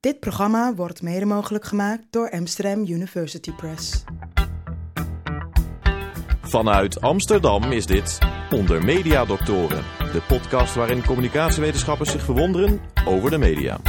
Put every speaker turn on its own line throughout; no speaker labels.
Dit programma wordt mede mogelijk gemaakt door Amsterdam University Press.
Vanuit Amsterdam is dit Onder Media Doctoren, de podcast waarin communicatiewetenschappers zich verwonderen over de media.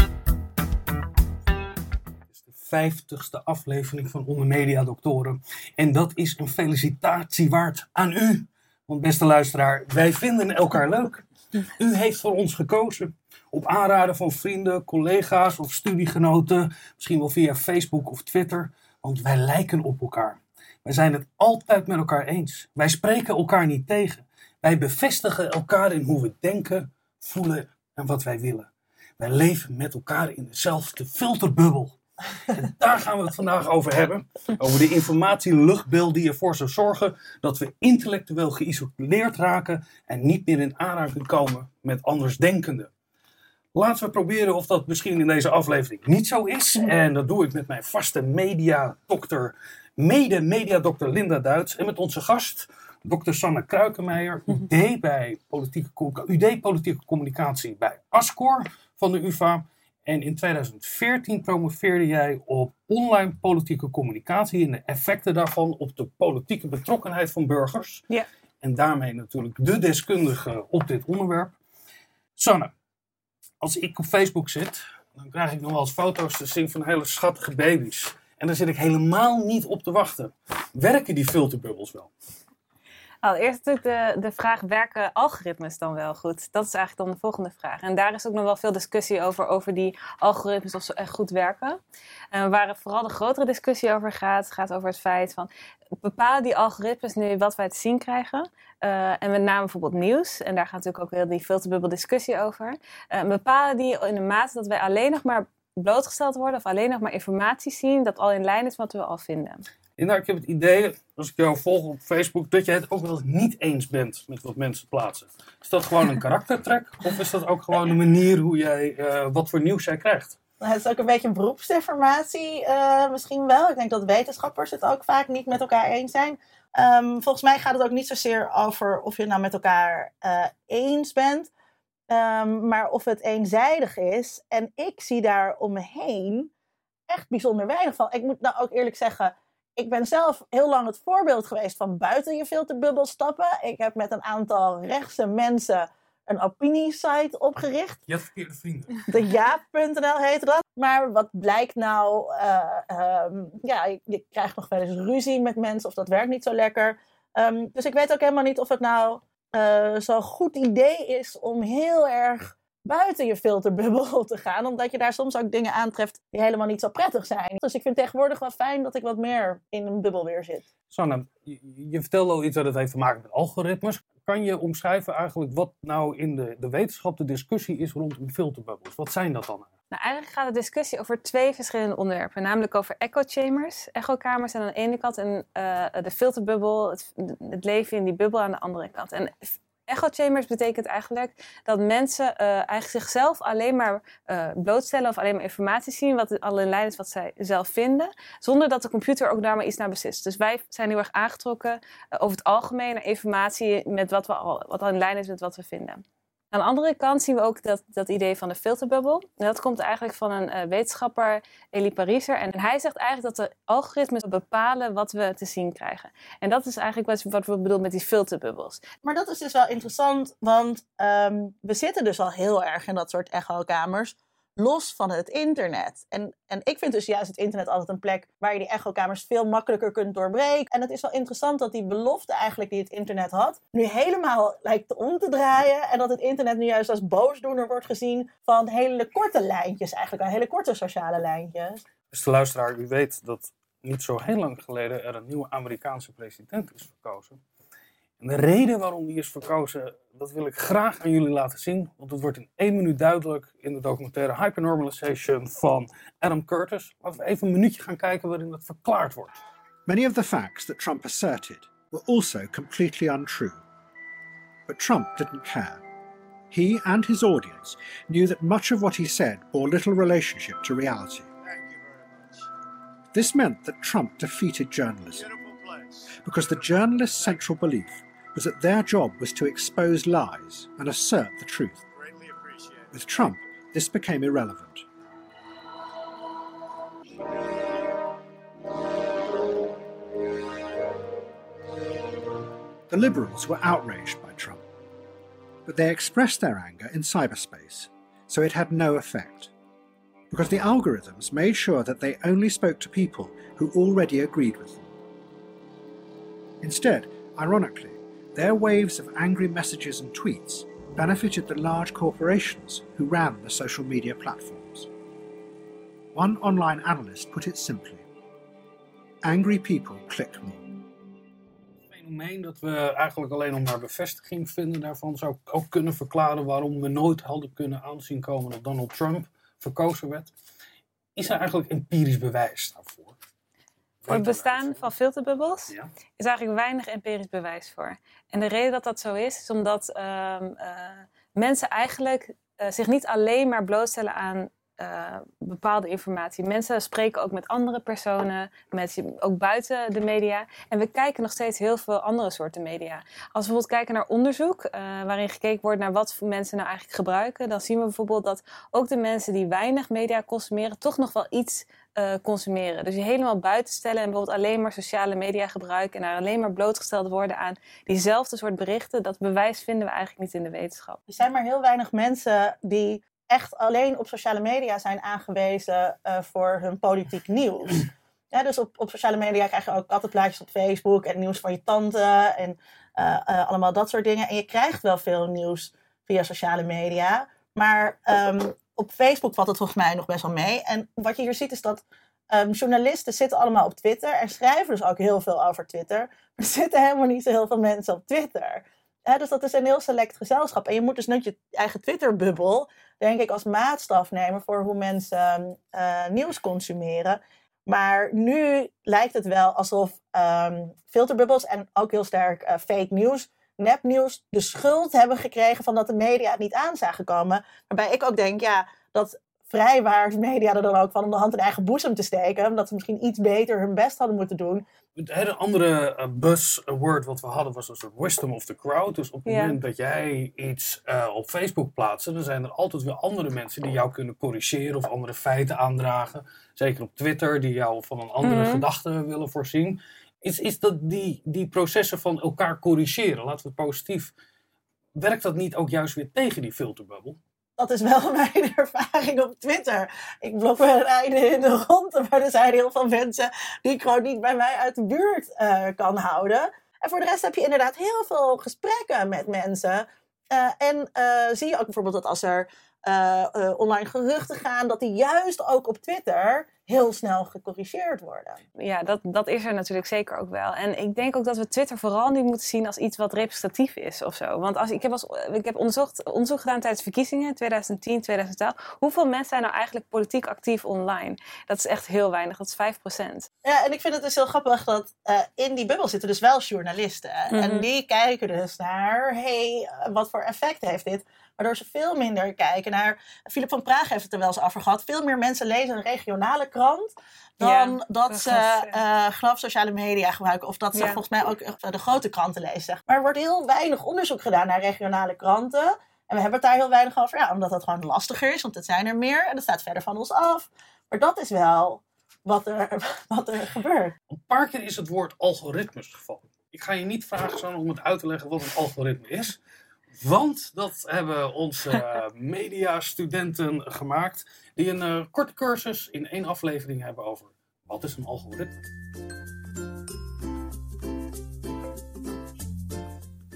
de vijftigste aflevering van Onder Media Doctoren. En dat is een felicitatie waard aan u. Want beste luisteraar, wij vinden elkaar leuk. U heeft voor ons gekozen. Op aanraden van vrienden, collega's of studiegenoten. Misschien wel via Facebook of Twitter. Want wij lijken op elkaar. Wij zijn het altijd met elkaar eens. Wij spreken elkaar niet tegen. Wij bevestigen elkaar in hoe we denken, voelen en wat wij willen. Wij leven met elkaar in dezelfde filterbubbel. Daar gaan we het vandaag over hebben. Over de informatieluchtbeeld die ervoor zou zorgen dat we intellectueel geïsoleerd raken en niet meer in aanraking komen met andersdenkenden. Laten we proberen of dat misschien in deze aflevering niet zo is. En dat doe ik met mijn vaste mediadokter, mede-mediadokter Linda Duits. En met onze gast, dokter Sanne Kruikenmeijer, UD, bij politieke, UD Politieke Communicatie bij ASCOR van de UvA. En in 2014 promoveerde jij op online politieke communicatie en de effecten daarvan op de politieke betrokkenheid van burgers.
Ja.
En daarmee natuurlijk de deskundige op dit onderwerp. Sanne, als ik op Facebook zit, dan krijg ik nog wel eens foto's te zien van hele schattige baby's. En daar zit ik helemaal niet op te wachten. Werken die filterbubbels wel?
Allereerst natuurlijk de, de vraag, werken algoritmes dan wel goed? Dat is eigenlijk dan de volgende vraag. En daar is ook nog wel veel discussie over, over die algoritmes, of ze echt goed werken. En waar vooral de grotere discussie over gaat, gaat over het feit van, bepalen die algoritmes nu wat wij te zien krijgen? Eh, en met name bijvoorbeeld nieuws, en daar gaat natuurlijk ook heel die filterbubbel discussie over. Eh, bepalen die in de mate dat wij alleen nog maar blootgesteld worden, of alleen nog maar informatie zien, dat al in lijn is wat we al vinden.
Inderdaad, ik heb het idee, als ik jou volg op Facebook, dat jij het ook wel niet eens bent met wat mensen plaatsen. Is dat gewoon een karaktertrek? Of is dat ook gewoon een manier hoe jij, eh, wat voor nieuws jij krijgt?
Nou, Het is ook een beetje een beroepsdeformatie eh, misschien wel. Ik denk dat wetenschappers het ook vaak niet met elkaar eens zijn. Ehm, volgens mij gaat het ook niet zozeer over of je het nou met elkaar eh, eens bent, ehm, maar of het eenzijdig is. En ik zie daar om me heen echt bijzonder weinig van. Ik moet nou ook eerlijk zeggen, ik ben zelf heel lang het voorbeeld geweest van buiten je filterbubbel stappen. Ik heb met een aantal rechtse mensen een opiniesite opgericht.
Je hebt verkeerde vrienden.
De jaap.nl heette dat. Maar wat blijkt nou? eh, ehm, ja, je, je krijgt nog wel eens ruzie met mensen of dat werkt niet zo lekker. Ehm, dus ik weet ook helemaal niet of het nou eh, zo'n goed idee is om heel erg buiten je filterbubbel te gaan. Omdat je daar soms ook dingen aantreft die helemaal niet zo prettig zijn. Dus ik vind tegenwoordig wel fijn dat ik wat meer in een bubbel weer zit.
Sanne, je, je vertelde al iets dat het heeft te maken met algoritmes. Kan je omschrijven eigenlijk wat nou in de, de wetenschap de discussie is rondom filterbubbels? Wat zijn dat dan?
Nou, eigenlijk gaat de discussie over twee verschillende onderwerpen. Namelijk over echo chambers, echokamers aan de ene kant en eh, de filterbubbel, het, het leven in die bubbel aan de andere kant. En echo chambers betekent eigenlijk dat mensen eh, eigenlijk zichzelf alleen maar eh, blootstellen of alleen maar informatie zien wat al in lijn is wat zij zelf vinden, zonder dat de computer ook daar maar iets naar beslist. Dus wij zijn heel erg aangetrokken eh, over het algemeen naar informatie met wat, we al, wat al in lijn is met wat we vinden. Aan de andere kant zien we ook dat, dat idee van de filterbubbel. Dat komt eigenlijk van een eh, wetenschapper, Elie Pariser. En hij zegt eigenlijk dat de algoritmes bepalen wat we te zien krijgen. En dat is eigenlijk wat, wat we bedoelen met die filterbubbels.
Maar dat is dus wel interessant, want ehm, we zitten dus al heel erg in dat soort echokamers, los van het internet. En, en ik vind dus juist het internet altijd een plek waar je die echokamers veel makkelijker kunt doorbreken. En het is wel interessant dat die belofte eigenlijk die het internet had, nu helemaal lijkt om te draaien. En dat het internet nu juist als boosdoener wordt gezien van hele korte lijntjes, eigenlijk al hele korte sociale lijntjes.
Beste luisteraar, u weet dat niet zo heel lang geleden er een nieuwe Amerikaanse president is verkozen. En de reden waarom die is verkozen, dat wil ik graag aan jullie laten zien. Want het wordt in één minuut duidelijk in de documentaire Hypernormalization van Adam Curtis. Laten we even een minuutje gaan kijken waarin dat verklaard wordt.
Many of the facts that Trump asserted were also completely untrue. But Trump didn't care. He and his audience knew that much of what he said bore little relationship to reality. This meant that Trump defeated journalism. Because the journalists' central belief was that their job was to expose lies and assert the truth. With Trump, this became irrelevant. The Liberals were outraged by Trump, but they expressed their anger in cyberspace, so it had no effect, because the algorithms made sure that they only spoke to people who already agreed with them. Instead, ironically, their waves of angry messages and tweets benefited the large corporations who ran the social media platforms. One online analyst put it simply angry people click more.
fenomeen dat we eigenlijk alleen nog maar bevestiging vinden daarvan zou ook kunnen verklaren waarom we nooit hadden kunnen aanzien komen dat Donald Trump verkozen werd. Is er eigenlijk empirisch bewijs daarvoor?
Voor het bestaan van filterbubbels
Ja.
is eigenlijk weinig empirisch bewijs voor. En de reden dat dat zo is, is omdat ehm, eh, mensen eigenlijk eh, zich niet alleen maar blootstellen aan eh, bepaalde informatie. Mensen spreken ook met andere personen, met, ook buiten de media. En we kijken nog steeds heel veel andere soorten media. Als we bijvoorbeeld kijken naar onderzoek, eh, waarin gekeken wordt naar wat mensen nou eigenlijk gebruiken, dan zien we bijvoorbeeld dat ook de mensen die weinig media consumeren, toch nog wel iets eh, consumeren. Dus je helemaal buiten stellen en bijvoorbeeld alleen maar sociale media gebruiken en daar alleen maar blootgesteld worden aan diezelfde soort berichten, dat bewijs vinden we eigenlijk niet in de wetenschap.
Er zijn maar heel weinig mensen die echt alleen op sociale media zijn aangewezen eh, voor hun politiek nieuws. Ja, dus op, op sociale media krijg je ook altijd plaatjes op Facebook en nieuws van je tante en eh, eh, allemaal dat soort dingen. En je krijgt wel veel nieuws via sociale media. Maar ehm, op Facebook valt het volgens mij nog best wel mee. En wat je hier ziet is dat ehm, journalisten zitten allemaal op Twitter en schrijven dus ook heel veel over Twitter. Maar er zitten helemaal niet zo heel veel mensen op Twitter. Ja, dus dat is een heel select gezelschap. En je moet dus net je eigen Twitter-bubbel, denk ik, als maatstaf nemen voor hoe mensen eh, nieuws consumeren. Maar nu lijkt het wel alsof ehm, filterbubbels en ook heel sterk eh, fake nieuws, nepnieuws, de schuld hebben gekregen van dat de media het niet aan zagen komen. Waarbij ik ook denk, ja, dat vrijwaars media er dan ook van om de hand in eigen boezem te steken. Omdat ze misschien iets beter hun best hadden moeten doen.
Het hele andere uh, buzzword wat we hadden was een soort wisdom of the crowd. Dus op het
Ja.
moment dat jij iets eh, op Facebook plaatst, dan zijn er altijd weer andere mensen die jou kunnen corrigeren of andere feiten aandragen. Zeker op Twitter, die jou van een andere
Mhm.
gedachte willen voorzien. Is, is dat die, die processen van elkaar corrigeren, laten we het positief, werkt dat niet ook juist weer tegen die filterbubbel?
Dat is wel mijn ervaring op Twitter. Ik blok een einde in de ronde, maar er zijn heel veel mensen die ik gewoon niet bij mij uit de buurt eh, kan houden. En voor de rest heb je inderdaad heel veel gesprekken met mensen. Eh, en eh, zie je ook bijvoorbeeld dat als er online geruchten gaan, dat die juist ook op Twitter heel snel gecorrigeerd worden.
Ja, dat, dat is er natuurlijk zeker ook wel. En ik denk ook dat we Twitter vooral niet moeten zien als iets wat representatief is of zo. Want als, ik heb, als, ik heb onderzocht, onderzoek gedaan tijdens verkiezingen 2010, 2012. Hoeveel mensen zijn nou eigenlijk politiek actief online? Dat is echt heel weinig, dat is 5%.
Ja, en ik vind het dus heel grappig dat eh, in die bubbel zitten dus wel journalisten. En
Mhm.
die kijken dus naar, hey, eh, wat voor effect heeft dit? Waardoor ze veel minder kijken naar... Philip van Praag heeft het er wel eens over gehad. Veel meer mensen lezen een regionale krant... dan
Ja,
dat ze, eh geloof sociale media gebruiken. Of dat ze
Ja.
volgens mij ook eh, de grote kranten lezen. Maar er wordt heel weinig onderzoek gedaan naar regionale kranten. En we hebben het daar heel weinig over. Ja, omdat dat gewoon lastiger is, want het zijn er meer. En dat staat verder van ons af. Maar dat is wel wat er, wat er gebeurt.
Een paar keer is het woord algoritmes gevallen. Ik ga je niet vragen om het uit te leggen wat een algoritme is. Want dat hebben onze mediastudenten gemaakt. Die een eh, korte cursus in één aflevering hebben over wat is een algoritme.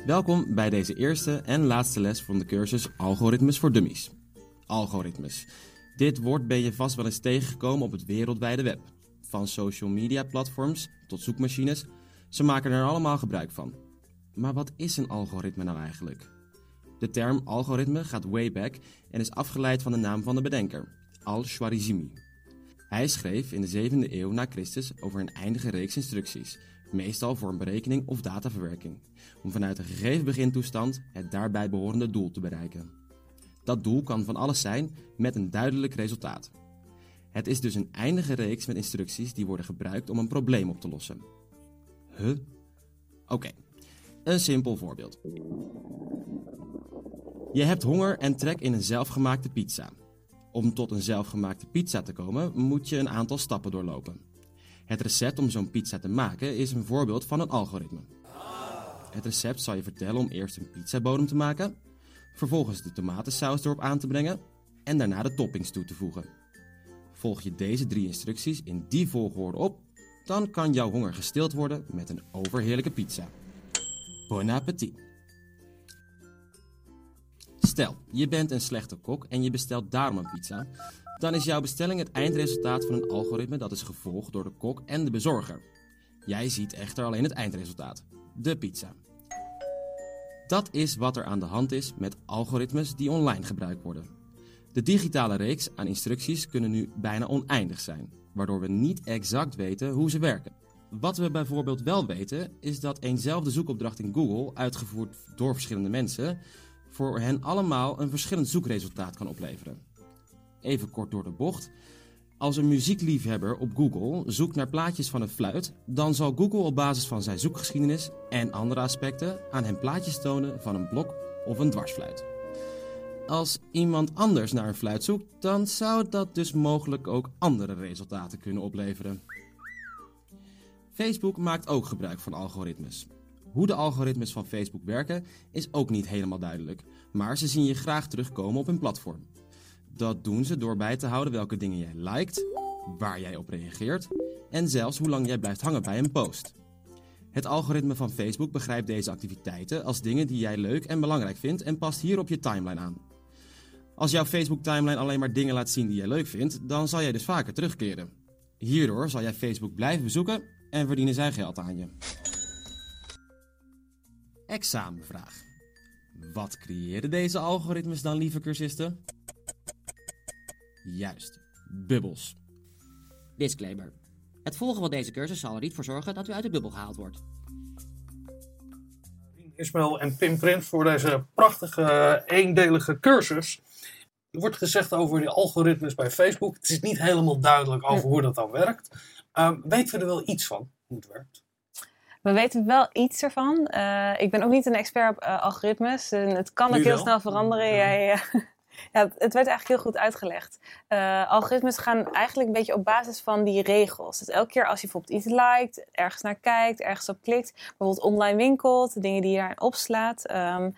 Welkom bij deze eerste en laatste les van de cursus Algoritmes voor Dummies. Algoritmes. Dit woord ben je vast wel eens tegengekomen op het wereldwijde web. Van social media platforms tot zoekmachines, ze maken er allemaal gebruik van. Maar wat is een algoritme nou eigenlijk? De term algoritme gaat way back en is afgeleid van de naam van de bedenker, Al-Khwarizmi. Hij schreef in de 7e eeuw na Christus over een eindige reeks instructies, meestal voor een berekening of dataverwerking, om vanuit een gegeven begintoestand het daarbij behorende doel te bereiken. Dat doel kan van alles zijn met een duidelijk resultaat. Het is dus een eindige reeks met instructies die worden gebruikt om een probleem op te lossen. Huh? Oké, een simpel voorbeeld. Je hebt honger en trek in een zelfgemaakte pizza. Om tot een zelfgemaakte pizza te komen, moet je een aantal stappen doorlopen. Het recept om zo'n pizza te maken is een voorbeeld van een algoritme. Het recept zal je vertellen om eerst een pizzabodem te maken, vervolgens de tomatensaus erop aan te brengen en daarna de toppings toe te voegen. Volg je deze drie instructies in die volgorde op, dan kan jouw honger gestild worden met een overheerlijke pizza. Bon appétit! Stel, je bent een slechte kok en je bestelt daarom een pizza. Dan is jouw bestelling het eindresultaat van een algoritme dat is gevolgd door de kok en de bezorger. Jij ziet echter alleen het eindresultaat, de pizza. Dat is wat er aan de hand is met algoritmes die online gebruikt worden. De digitale reeks aan instructies kunnen nu bijna oneindig zijn, waardoor we niet exact weten hoe ze werken. Wat we bijvoorbeeld wel weten, is dat eenzelfde zoekopdracht in Google, uitgevoerd door verschillende mensen, voor hen allemaal een verschillend zoekresultaat kan opleveren. Even kort door de bocht. Als een muziekliefhebber op Google zoekt naar plaatjes van een fluit, dan zal Google op basis van zijn zoekgeschiedenis en andere aspecten aan hem plaatjes tonen van een blok of een dwarsfluit. Als iemand anders naar een fluit zoekt, dan zou dat dus mogelijk ook andere resultaten kunnen opleveren. Facebook maakt ook gebruik van algoritmes. Hoe de algoritmes van Facebook werken is ook niet helemaal duidelijk, maar ze zien je graag terugkomen op hun platform. Dat doen ze door bij te houden welke dingen jij liked, waar jij op reageert en zelfs hoe lang jij blijft hangen bij een post. Het algoritme van Facebook begrijpt deze activiteiten als dingen die jij leuk en belangrijk vindt en past hier op je timeline aan. Als jouw Facebook-timeline alleen maar dingen laat zien die jij leuk vindt, dan zal jij dus vaker terugkeren. Hierdoor zal jij Facebook blijven bezoeken en verdienen zij geld aan je. Examenvraag. Wat creëren deze algoritmes dan, lieve cursisten? Juist, bubbels.
Disclaimer. Het volgen van deze cursus zal er niet voor zorgen dat u uit de bubbel gehaald wordt.
Ismail en Pim Prins voor deze prachtige eendelige cursus. Er wordt gezegd over die algoritmes bij Facebook. Het is niet helemaal duidelijk over hoe dat dan werkt. Um, weten we er wel iets van, hoe het werkt?
We weten wel iets ervan. Uh, ik ben ook niet een expert op uh, algoritmes. En het kan
Nu
ook heel
wel.
snel veranderen. Ja. Ja, het werd eigenlijk heel goed uitgelegd. Uh, algoritmes gaan eigenlijk een beetje op basis van die regels. Dus elke keer als je bijvoorbeeld iets liked, ergens naar kijkt, ergens op klikt, bijvoorbeeld online winkelt, de dingen die je daarin opslaat, um,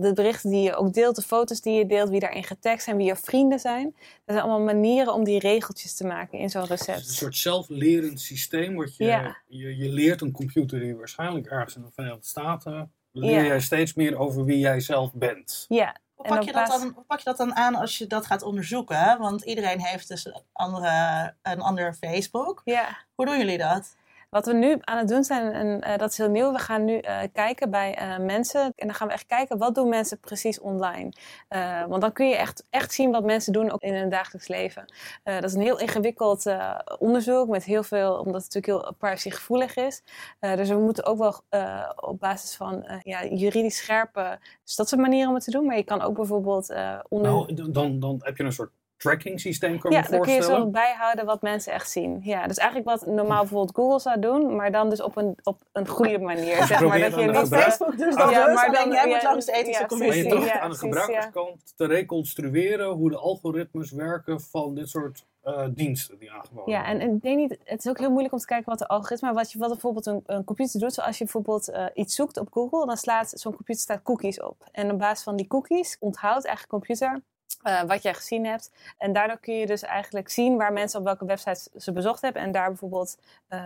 de berichten die je ook deelt, de foto's die je deelt, wie daarin getagd zijn, wie je vrienden zijn. Dat zijn allemaal manieren om die regeltjes te maken in zo'n
Het is een
recept.
soort zelflerend systeem. Wat je,
Ja.
je, je leert een computer die waarschijnlijk ergens in de Verenigde Staten. Leer
Ja.
jij steeds meer over wie jij zelf bent.
Ja,
Hoe pak, je dat
basis-
dan, hoe pak je dat dan aan als je dat gaat onderzoeken? Want iedereen heeft dus een, andere, een ander Facebook.
ja.
Hoe doen jullie dat?
Wat we nu aan het doen zijn, en eh, dat is heel nieuw, we gaan nu eh, kijken bij eh, mensen. En dan gaan we echt kijken, wat doen mensen precies online? Want dan kun je echt, echt zien wat mensen doen ook in hun dagelijks leven. Dat is een heel ingewikkeld onderzoek met heel veel, omdat het natuurlijk heel privacygevoelig is. Dus we moeten ook wel op basis van ja, juridisch scherpe, dus dat soort manieren om het te doen. Maar je kan ook bijvoorbeeld onder...
Nou, dan, dan heb je een soort tracking systeem, kan je
Ja,
me
dan kun je
voorstellen.
zo bijhouden wat mensen echt zien. Ja, dus eigenlijk wat normaal bijvoorbeeld Google zou doen, maar dan dus op een, op een goede manier. Zeg maar dat
dan
je
de
niet
Facebook dus
dat
dat
Ja,
dus,
maar dan-
jij moet langs de ethische
ja,
Maar je
commissie.
tracht
Ja,
aan de gebruikerskant te reconstrueren hoe de algoritmes werken van dit soort eh, diensten die aangeboden
Ja, en, en ik denk niet, het is ook heel moeilijk om te kijken wat de algoritme, maar wat, je, wat bijvoorbeeld een, een computer doet, zoals je bijvoorbeeld eh, iets zoekt op Google, dan slaat zo'n computer staat cookies op. En op basis van die cookies onthoudt eigenlijk de computer eh, wat jij gezien hebt. En daardoor kun je dus eigenlijk zien waar mensen op welke websites ze bezocht hebben. En daar bijvoorbeeld eh,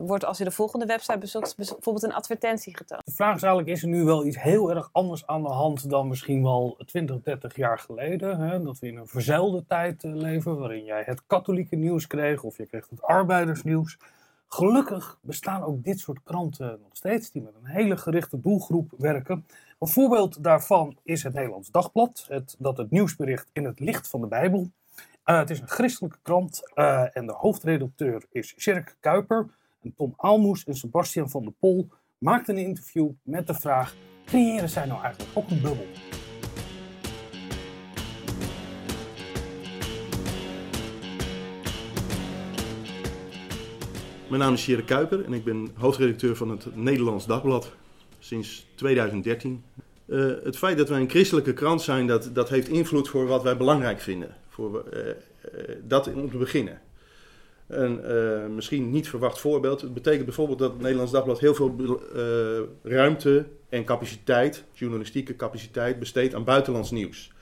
wordt als je de volgende website bezoekt, bezo- bijvoorbeeld een advertentie getoond.
De vraag is eigenlijk, is er nu wel iets heel erg anders aan de hand dan misschien wel 20, 30 jaar geleden? Hè? Dat we in een verzuilde tijd eh, leven, waarin jij het katholieke nieuws kreeg of je kreeg het arbeidersnieuws. Gelukkig bestaan ook dit soort kranten nog steeds, die met een hele gerichte doelgroep werken. Een voorbeeld daarvan is het Nederlands Dagblad, het, dat het nieuws bericht in het licht van de Bijbel. Eh, het is een christelijke krant eh, en de hoofdredacteur is Sjerk Kuiper. En Tom Aalmoes en Sebastian van der Pol maakten een interview met de vraag: creëren zij nou eigenlijk ook een bubbel?
Mijn naam is Sjerre Kuiper en ik ben hoofdredacteur van het Nederlands Dagblad sinds 2013. Eh, het feit dat wij een christelijke krant zijn, dat, dat heeft invloed voor wat wij belangrijk vinden. Voor, eh, eh, dat om te beginnen. een misschien niet verwacht voorbeeld. Het betekent bijvoorbeeld dat het Nederlands Dagblad heel veel ruimte en capaciteit, journalistieke capaciteit, besteedt aan buitenlands nieuws.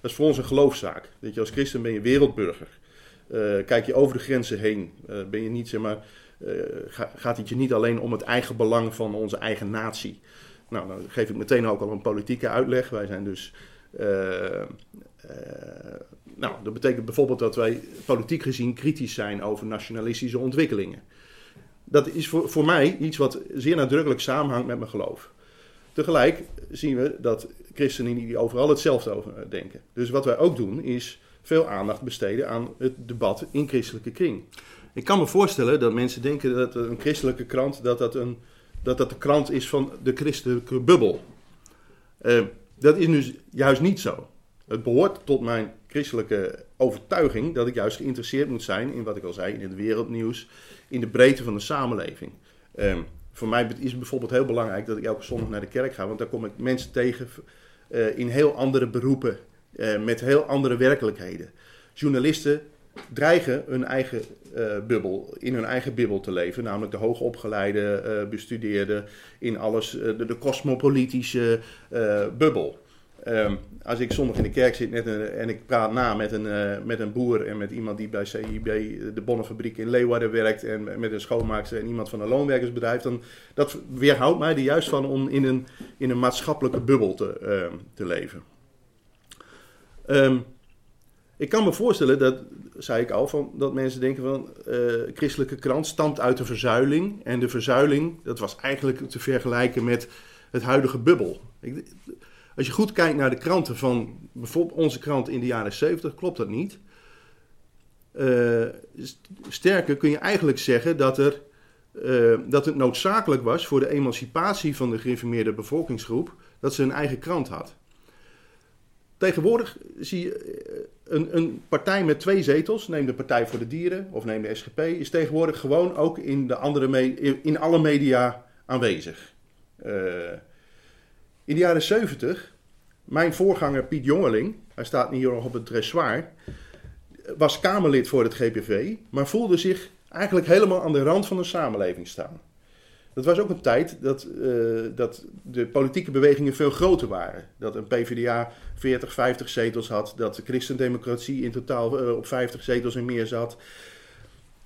Dat is voor ons een geloofszaak. Dat je als christen ben je wereldburger. Kijk je over de grenzen heen, ben je niet, zeg maar, gaat het je niet alleen om het eigen belang van onze eigen natie. Nou, dan geef ik meteen ook al een politieke uitleg. Wij zijn dus nou, dat betekent bijvoorbeeld dat wij politiek gezien kritisch zijn over nationalistische ontwikkelingen. Dat is voor, voor mij iets wat zeer nadrukkelijk samenhangt met mijn geloof. Tegelijk zien we dat christenen niet overal hetzelfde over denken. Dus wat wij ook doen is veel aandacht besteden aan het debat in christelijke kring. Ik kan me voorstellen dat mensen denken dat een christelijke krant dat dat, een, dat, dat de krant is van de christelijke bubbel. Uh, dat is nu juist niet zo. Het behoort tot mijn christelijke overtuiging dat ik juist geïnteresseerd moet zijn in wat ik al zei, in het wereldnieuws, in de breedte van de samenleving. Um, voor mij is het bijvoorbeeld heel belangrijk dat ik elke zondag naar de kerk ga, want daar kom ik mensen tegen uh, in heel andere beroepen, uh, met heel andere werkelijkheden. Journalisten dreigen hun eigen uh, bubbel, in hun eigen bubbel te leven, namelijk de hoogopgeleide, bestudeerde, in alles, de, de cosmopolitische bubbel. Um, als ik zondag in de kerk zit net en ik praat na met een, uh, met een boer en met iemand die bij CIB, de bonnenfabriek in Leeuwarden werkt, en met een schoonmaakster en iemand van een loonwerkersbedrijf, dan dat weerhoudt mij er juist van om in een, in een maatschappelijke bubbel te, uh, te leven. Um, ik kan me voorstellen dat, zei ik al, van, dat mensen denken van uh, christelijke krant stamt uit de verzuiling. En de verzuiling, dat was eigenlijk te vergelijken met het huidige bubbel. Als je goed kijkt naar de kranten van bijvoorbeeld onze krant in de jaren 70, klopt dat niet. Uh, sterker kun je eigenlijk zeggen dat, er, uh, dat het noodzakelijk was voor de emancipatie van de geïnformeerde bevolkingsgroep dat ze een eigen krant had. Tegenwoordig zie je eh, een, een, partij met twee zetels, neem de Partij voor de Dieren of neem de SGP, is tegenwoordig gewoon ook in, de andere in alle media aanwezig. Uh, in de jaren 70, mijn voorganger Piet Jongeling, hij staat hier nog op het dressoir, was Kamerlid voor het GPV, maar voelde zich eigenlijk helemaal aan de rand van de samenleving staan. Dat was ook een tijd dat, uh, dat de politieke bewegingen veel groter waren. Dat een PvdA 40, 50 zetels had, dat de christendemocratie in totaal uh, op 50 zetels en meer zat.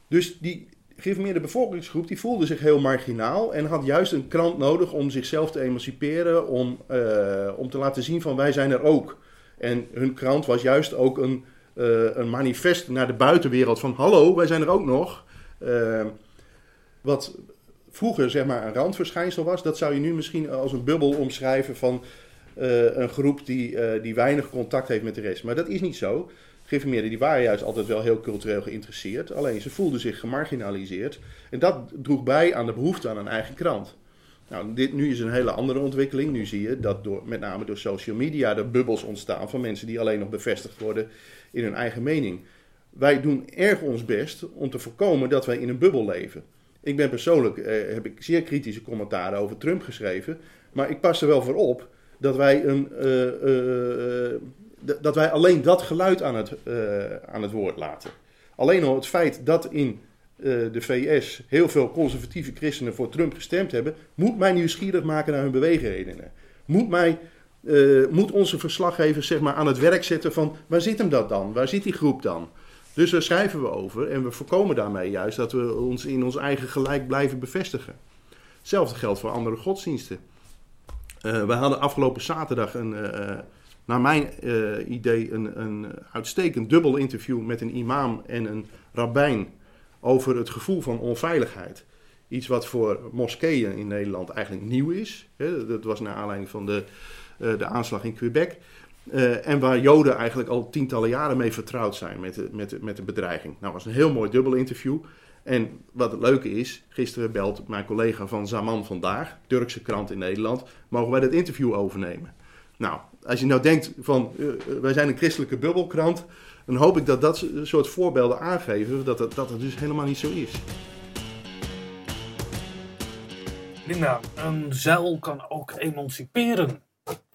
Dus die, geïnformeerde bevolkingsgroep die voelde zich heel marginaal en had juist een krant nodig om zichzelf te emanciperen, om, uh, om te laten zien van wij zijn er ook. En hun krant was juist ook een, een manifest naar de buitenwereld van hallo, wij zijn er ook nog. Wat vroeger zeg maar een randverschijnsel was, dat zou je nu misschien als een bubbel omschrijven van een groep die, die weinig contact heeft met de rest. Maar dat is niet zo geïnformeerden die waren juist altijd wel heel cultureel geïnteresseerd. Alleen ze voelden zich gemarginaliseerd. En dat droeg bij aan de behoefte aan een eigen krant. Nou, dit nu is een hele andere ontwikkeling. Nu zie je dat door, met name door social media de bubbels ontstaan van mensen die alleen nog bevestigd worden in hun eigen mening. Wij doen erg ons best om te voorkomen dat wij in een bubbel leven. Ik ben persoonlijk, eh, heb ik zeer kritische commentaren over Trump geschreven. Maar ik pas er wel voor op dat wij een, uh, dat wij alleen dat geluid aan het, aan het woord laten. Alleen al het feit dat in de VS heel veel conservatieve christenen voor Trump gestemd hebben, moet mij nieuwsgierig maken naar hun beweegredenen. Moet, mij, moet onze verslaggevers zeg maar, aan het werk zetten van waar zit hem dat dan? Waar zit die groep dan? Dus daar schrijven we over en we voorkomen daarmee juist dat we ons in ons eigen gelijk blijven bevestigen. Hetzelfde geldt voor andere godsdiensten. Uh, we hadden afgelopen zaterdag een, uh, naar mijn idee een, een uitstekend dubbel interview met een imam en een rabbijn over het gevoel van onveiligheid. Iets wat voor moskeeën in Nederland eigenlijk nieuw is. Dat was naar aanleiding van de, de aanslag in Quebec. Uh, en waar Joden eigenlijk al tientallen jaren mee vertrouwd zijn met de, met, met de bedreiging. Nou, was een heel mooi dubbel interview. En wat het leuke is, gisteren belt mijn collega van Zaman Vandaag, Turkse krant in Nederland, mogen wij dat interview overnemen. Nou, als je nou denkt van uh, wij zijn een christelijke bubbelkrant, dan hoop ik dat dat soort voorbeelden aangeven dat het, dat het dus helemaal niet zo is.
Linda, een zeil kan ook emanciperen,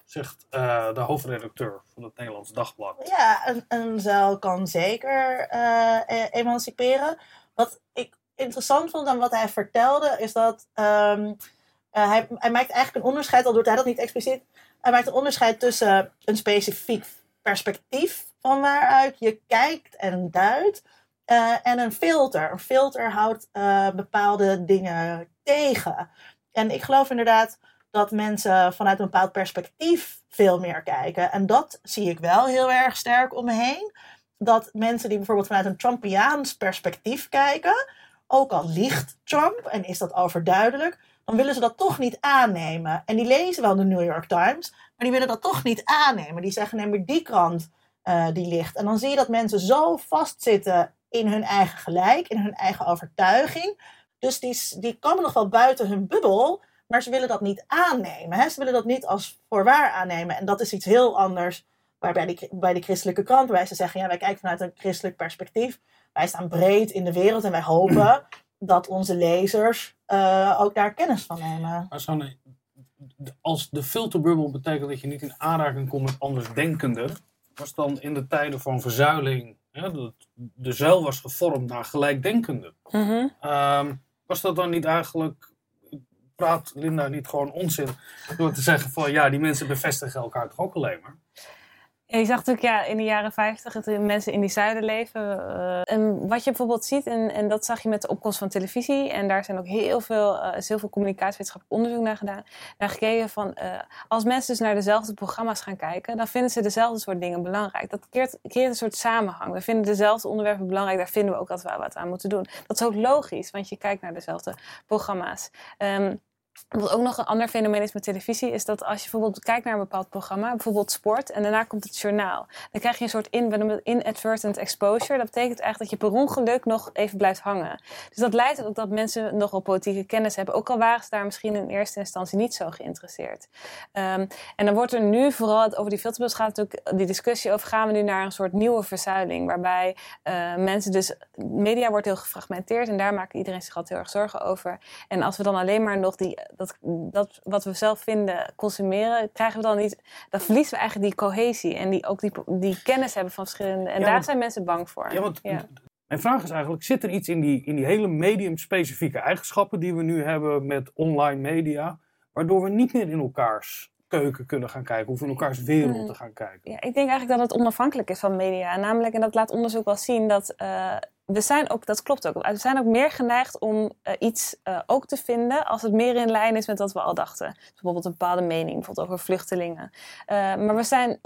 zegt uh, de hoofdredacteur van het Nederlands Dagblad.
Ja, een, een kan zeker uh, emanciperen. wat ik interessant vond aan wat hij vertelde, is dat ehm, eh, hij, hij maakt eigenlijk een onderscheid, al doet hij dat niet expliciet, hij maakt een onderscheid tussen een specifiek perspectief van waaruit je kijkt en duidt. eh, en een filter. Een filter houdt eh, bepaalde dingen tegen. En ik geloof inderdaad dat mensen vanuit een bepaald perspectief veel meer kijken. En dat zie ik wel heel erg sterk om me heen. Dat mensen die bijvoorbeeld vanuit een Trumpiaans perspectief kijken, ook al liegt Trump en is dat overduidelijk, dan willen ze dat toch niet aannemen. En die lezen wel de New York Times, maar die willen dat toch niet aannemen. Die zeggen, neem maar die krant eh, die ligt. En dan zie je dat mensen zo vastzitten in hun eigen gelijk, in hun eigen overtuiging. Dus die, die komen nog wel buiten hun bubbel, maar ze willen dat niet aannemen. Hè? Ze willen dat niet als voorwaar aannemen. En dat is iets heel anders waarbij die, bij de christelijke krant, waar ze zeggen, ja, wij kijken vanuit een christelijk perspectief. Wij staan breed in de wereld en wij hopen dat onze lezers uh, ook daar kennis van nemen.
Maar Sanne, als de filterbubbel betekent dat je niet in aanraking komt met andersdenkenden, was dan in de tijden van verzuiling, ja, dat de zuil was gevormd naar gelijkdenkenden.
Mm -hmm.
um, was dat dan niet eigenlijk, praat Linda niet gewoon onzin, door te zeggen van ja, die mensen bevestigen elkaar toch ook alleen maar?
Je zag natuurlijk ja, in de jaren 50 dat mensen in die zuiden leven. Uh, en wat je bijvoorbeeld ziet, en, en dat zag je met de opkomst van televisie. En daar zijn ook heel veel, uh, heel veel communicatiewetenschappelijk onderzoek naar gedaan. Naar gekeken van, uh, als mensen dus naar dezelfde programma's gaan kijken, dan vinden ze dezelfde soort dingen belangrijk. Dat creëert, een soort samenhang. We vinden dezelfde onderwerpen belangrijk, daar vinden we ook dat we wat aan moeten doen. Dat is ook logisch, want je kijkt naar dezelfde programma's. Um, wat ook nog een ander fenomeen is met televisie, is dat als je bijvoorbeeld kijkt naar een bepaald programma, bijvoorbeeld sport, en daarna komt het journaal, dan krijg je een soort in, we noemen het inadvertent exposure. Dat betekent eigenlijk dat je per ongeluk nog even blijft hangen. Dus dat leidt ook dat mensen nogal politieke kennis hebben, ook al waren ze daar misschien in eerste instantie niet zo geïnteresseerd. Um, en dan wordt er nu vooral over die filterbus gaat natuurlijk die discussie over gaan we nu naar een soort nieuwe verzuiling, waarbij uh, mensen dus, media wordt heel gefragmenteerd en daar maakt iedereen zich altijd heel erg zorgen over. En als we dan alleen maar nog die dat, dat wat we zelf vinden consumeren, krijgen we dan niet. Dan verliezen we eigenlijk die cohesie en die, ook die, die kennis hebben van verschillende. En
Ja,
daar
want-
zijn mensen bang voor.
Ja, want
Ja.
mijn vraag is eigenlijk, zit er iets in die, in die hele medium-specifieke eigenschappen die we nu hebben met online media, waardoor we niet meer in elkaars keuken kunnen gaan kijken of in elkaars wereld
Mm.
te gaan kijken?
Ja, ik denk eigenlijk dat het onafhankelijk is van media. Namelijk, en dat laat onderzoek wel zien, dat eh, we zijn ook, dat klopt ook, we zijn ook meer geneigd om eh, iets eh, ook te vinden als het meer in lijn is met wat we al dachten. Dus bijvoorbeeld een bepaalde mening, bijvoorbeeld over vluchtelingen. Eh, maar we, zijn,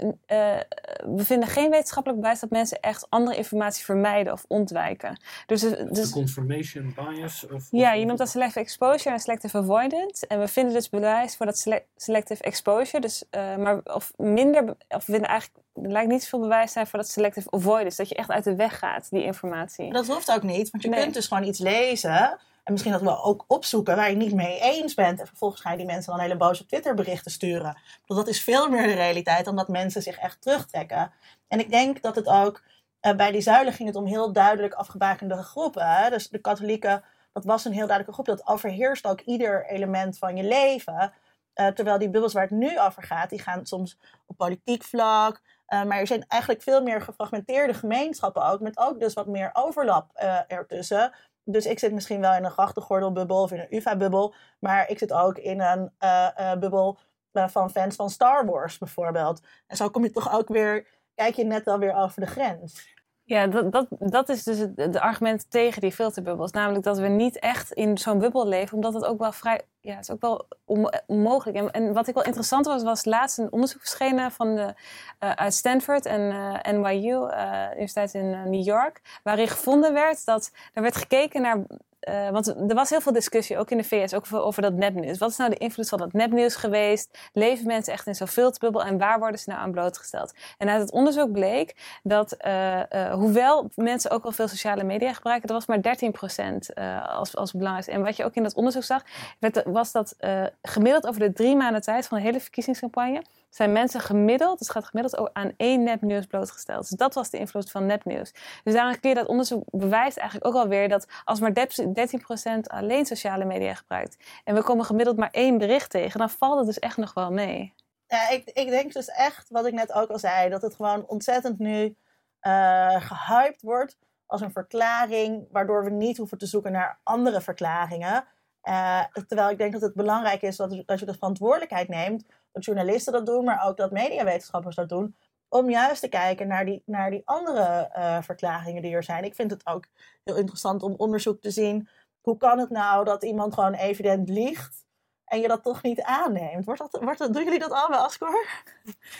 we vinden geen wetenschappelijk bewijs dat mensen echt andere informatie vermijden of ontwijken. Dus,
De
dus
confirmation bias? Of,
ja, je noemt dat selective exposure en selective avoidance. En we vinden dus bewijs voor dat sele- selective exposure. Dus, maar of minder, of we vinden eigenlijk, er lijkt niet zoveel bewijs zijn voor dat selective avoidance. Dat je echt uit de weg gaat, die informatie.
Dat hoeft ook niet, want je
Nee.
kunt dus gewoon iets lezen. En misschien dat wel ook opzoeken waar je niet mee eens bent. En vervolgens ga je die mensen dan hele boze Twitter berichten sturen. Want dat is veel meer de realiteit dan dat mensen zich echt terugtrekken. En ik denk dat het ook eh, bij die zuilen ging het om heel duidelijk afgebakende groepen. Hè? Dus de katholieken, dat was een heel duidelijke groep. Dat overheerst ook ieder element van je leven. Eh, terwijl die bubbels waar het nu over gaat, die gaan soms op politiek vlak. Eh, maar er zijn eigenlijk veel meer gefragmenteerde gemeenschappen ook. Met ook dus wat meer overlap eh, ertussen. Dus ik zit misschien wel in een grachtengordelbubbel of in een UvA-bubbel. Maar ik zit ook in een eh, bubbel van fans van Star Wars bijvoorbeeld. En zo kom je toch ook weer, kijk je net alweer over de grens.
Ja, dat, dat, dat is dus het argument tegen die filterbubbels. Namelijk dat we niet echt in zo'n bubbel leven, omdat het ook wel vrij. Ja, het is ook wel onmo- onmogelijk. En, en wat ik wel interessant was, was laatst een onderzoek verschenen van de, eh, uit Stanford en eh, NYU, eh Universiteit in New York, waarin gevonden werd dat er werd gekeken naar. Eh, want er was heel veel discussie, ook in de VS, ook over, dat nepnieuws. Wat is nou de invloed van dat nepnieuws geweest? Leven mensen echt in zo'n filterbubbel en waar worden ze nou aan blootgesteld? En uit het onderzoek bleek dat, eh, eh, hoewel mensen ook wel veel sociale media gebruiken, dat was maar 13% eh, als, als belangrijkste. En wat je ook in dat onderzoek zag, was dat gemiddeld over de drie maanden tijd van de hele verkiezingscampagne, zijn mensen gemiddeld, dus het gaat gemiddeld ook aan één nepnieuws blootgesteld. Dus dat was de invloed van nepnieuws. Dus daarom kun je dat onderzoek bewijst eigenlijk ook alweer dat als maar 13% alleen sociale media gebruikt en we komen gemiddeld maar één bericht tegen, dan valt het dus echt nog wel mee.
Ja, ik, ik denk dus echt, wat ik net ook al zei, dat het gewoon ontzettend nu eh gehyped wordt als een verklaring, waardoor we niet hoeven te zoeken naar andere verklaringen. Uh, terwijl ik denk dat het belangrijk is dat, dat je de verantwoordelijkheid neemt, dat journalisten dat doen, maar ook dat mediawetenschappers dat doen, om juist te kijken naar die, naar die andere uh, verklaringen die er zijn. Ik vind het ook heel interessant om onderzoek te zien. Hoe kan het nou dat iemand gewoon evident liegt en je dat toch niet aanneemt. Wordt dat, wordt dat, doen jullie dat al bij Ascor?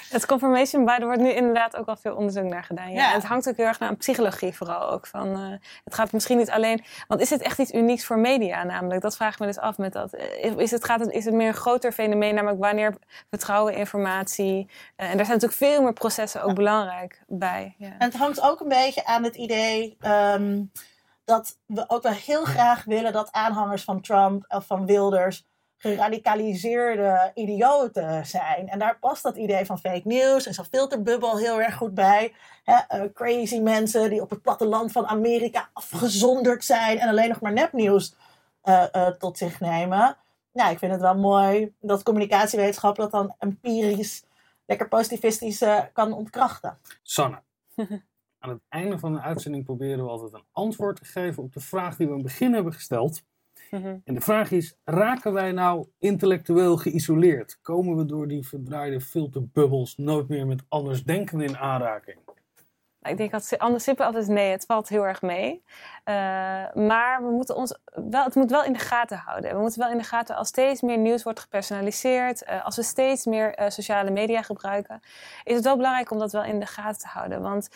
Het confirmation bias, er wordt nu inderdaad ook al veel onderzoek naar gedaan. Ja. Het hangt ook heel erg naar psychologie vooral ook. Van, uh, het gaat misschien niet alleen... Want is het echt iets unieks voor media namelijk? Dat vraag ik me dus af met dat. Eh, is het, gaat het, is het meer een groter fenomeen, namelijk wanneer vertrouwen informatie... Uh, en daar zijn natuurlijk veel meer processen ook ja. belangrijk bij. Ja.
En het hangt ook een beetje aan het idee... Um, dat we ook wel heel graag willen dat aanhangers van Trump of van Wilders geradicaliseerde idioten zijn. En daar past dat idee van fake news en zo'n filterbubbel heel erg goed bij. uh, crazy mensen die op het platteland van Amerika afgezonderd zijn en alleen nog maar nepnieuws uh, uh, tot zich nemen. Nou, ik vind het wel mooi dat communicatiewetenschap dat dan empirisch lekker positivistisch kan ontkrachten.
Sanne, aan het einde van de uitzending proberen we altijd een antwoord te geven op de vraag die we in het begin hebben gesteld. Mhm. En de vraag is, raken wij nou intellectueel geïsoleerd? Komen we door die verdraaide filterbubbels nooit meer met anders denken in aanraking?
Ik denk dat anders simpel altijd nee, het valt heel erg mee. Uh, maar we moeten ons wel, het moet wel in de gaten houden. We moeten wel in de gaten als steeds meer nieuws wordt gepersonaliseerd, uh, als we steeds meer uh, sociale media gebruiken, is het wel belangrijk om dat wel in de gaten te houden. Want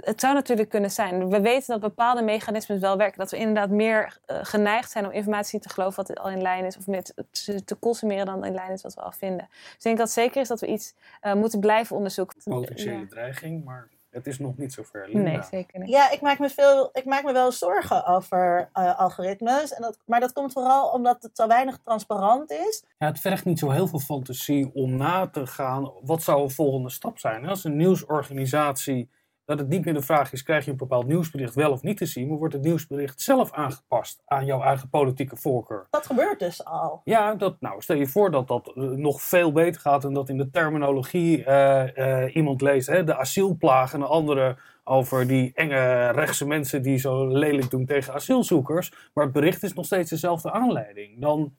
het zou natuurlijk kunnen zijn, we weten dat bepaalde mechanismen wel werken, dat we inderdaad meer geneigd zijn om informatie te geloven wat al in lijn is, of met te, te, consumeren dan in lijn is wat we al vinden. Dus ik denk dat het zeker is dat we iets moeten blijven onderzoeken.
Potentiële ja. dreiging, maar het is nog niet zover.
Linda. Nee, zeker niet.
Ja, ik maak me, veel, ik maak me wel zorgen over uh, algoritmes. En dat, maar dat komt vooral omdat het zo weinig transparant is.
Ja, het vergt niet zo heel veel fantasie om na te gaan. Wat zou een volgende stap zijn? Als een nieuwsorganisatie dat het niet meer de vraag is: krijg je een bepaald nieuwsbericht wel of niet te zien, maar wordt het nieuwsbericht zelf aangepast aan jouw eigen politieke voorkeur?
Dat gebeurt dus al.
Ja, dat, nou, stel je voor dat dat uh, nog veel beter gaat en dat in de terminologie uh, uh, iemand leest, hè, de asielplaag en de andere over die enge rechtse mensen die zo lelijk doen tegen asielzoekers, maar het bericht is nog steeds dezelfde aanleiding. Dan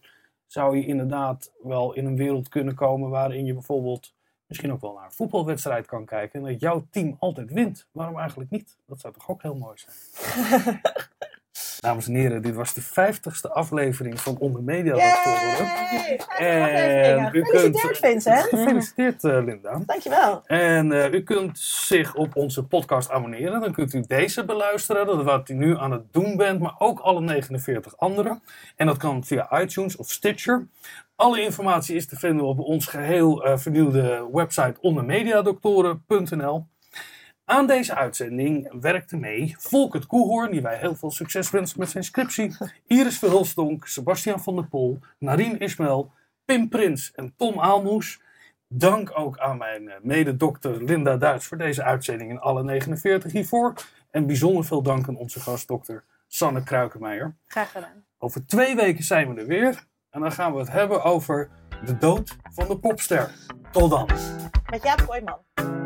zou je inderdaad wel in een wereld kunnen komen waarin je bijvoorbeeld misschien ook wel naar een voetbalwedstrijd kan kijken en dat jouw team altijd wint. Waarom eigenlijk niet? Dat zou toch ook heel mooi zijn. Dames en heren, dit was de vijftigste aflevering van Onder Media
En u Gefeliciteerd, Vincent.
Gefeliciteerd, uh, Linda.
Dankjewel.
En uh, u kunt zich op onze podcast abonneren. Dan kunt u deze beluisteren, dat wat u nu aan het doen bent, maar ook alle 49 andere. En dat kan via iTunes of Stitcher. Alle informatie is te vinden op ons geheel uh, vernieuwde website ondermediadoktoren.nl. Aan deze uitzending werkte mee Volkert Koehoorn, die wij heel veel succes wensen met zijn scriptie, Iris Verhulstonk, Sebastian van der Pol, Narien Ismail, Pim Prins en Tom Aalmoes. Dank ook aan mijn eh, mededokter Linda Duits voor deze uitzending in alle 49 hiervoor. En bijzonder veel dank aan onze gastdokter Sanne Kruikenmeijer.
Graag gedaan.
Over twee weken zijn we er weer. En dan gaan we het hebben over de dood van de popster. Tot dan.
Met Jaap Kooijman.